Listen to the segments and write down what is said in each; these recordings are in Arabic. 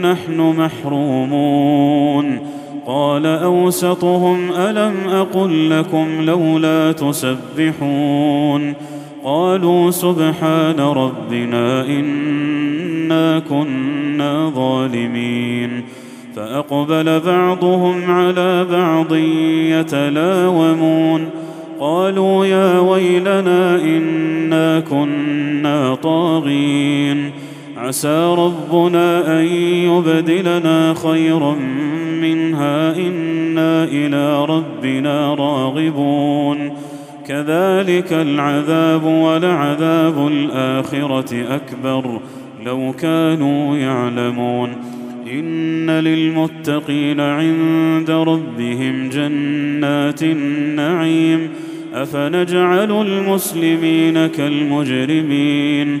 نحن محرومون. قال أوسطهم ألم أقل لكم لولا تسبحون؟ قالوا سبحان ربنا إنا كنا ظالمين. فأقبل بعضهم على بعض يتلاومون. قالوا يا ويلنا إنا كنا طاغين. عسى ربنا أن يبدلنا خيرا منها إنا إلى ربنا راغبون. كذلك العذاب ولعذاب الآخرة أكبر لو كانوا يعلمون. إن للمتقين عند ربهم جنات النعيم. أفنجعل المسلمين كالمجرمين.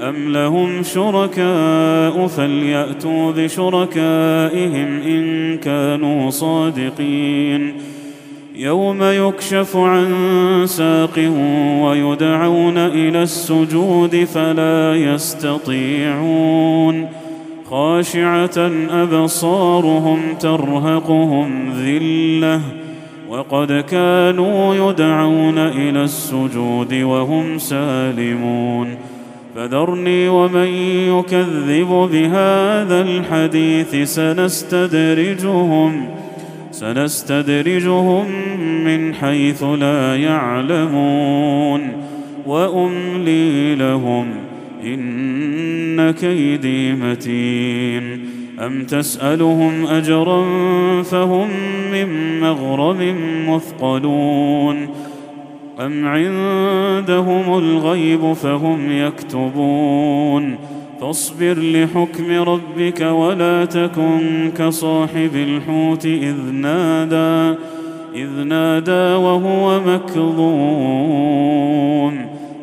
ام لهم شركاء فلياتوا بشركائهم ان كانوا صادقين يوم يكشف عن ساق ويدعون إلى السجود فلا يستطيعون خاشعه ابصارهم ترهقهم ذله وقد كانوا يدعون إلى السجود وهم سالمون فذرني ومن يكذب بهذا الحديث سنستدرجهم سنستدرجهم من حيث لا يعلمون. وأملي لهم إن كيدي متين. أم تسألهم أجرا فهم من مغرم مثقلون؟ ام عندهم الغيب فهم يكتبون فاصبر لحكم ربك ولا تكن كصاحب الحوت اذ نادى اذ نادى وهو مكظوم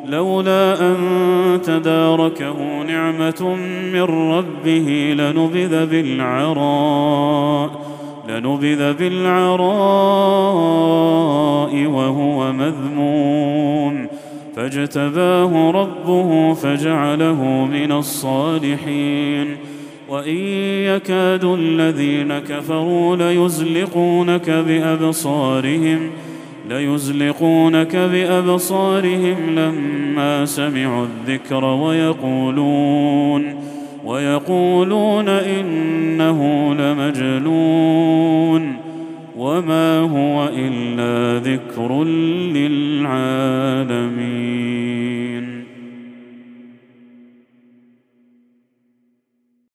لولا ان تداركه نعمه من ربه لنبذ بالعراء لنبذ بالعراء وهو مذموم. فاجتباه ربه فجعله من الصالحين. وإن يكاد الذين كفروا ليزلقونك بأبصارهم ليزلقونك بأبصارهم لما سمعوا الذكر ويقولون ويقولون إنه لمجنون وما هو إلا ذكر للعالمين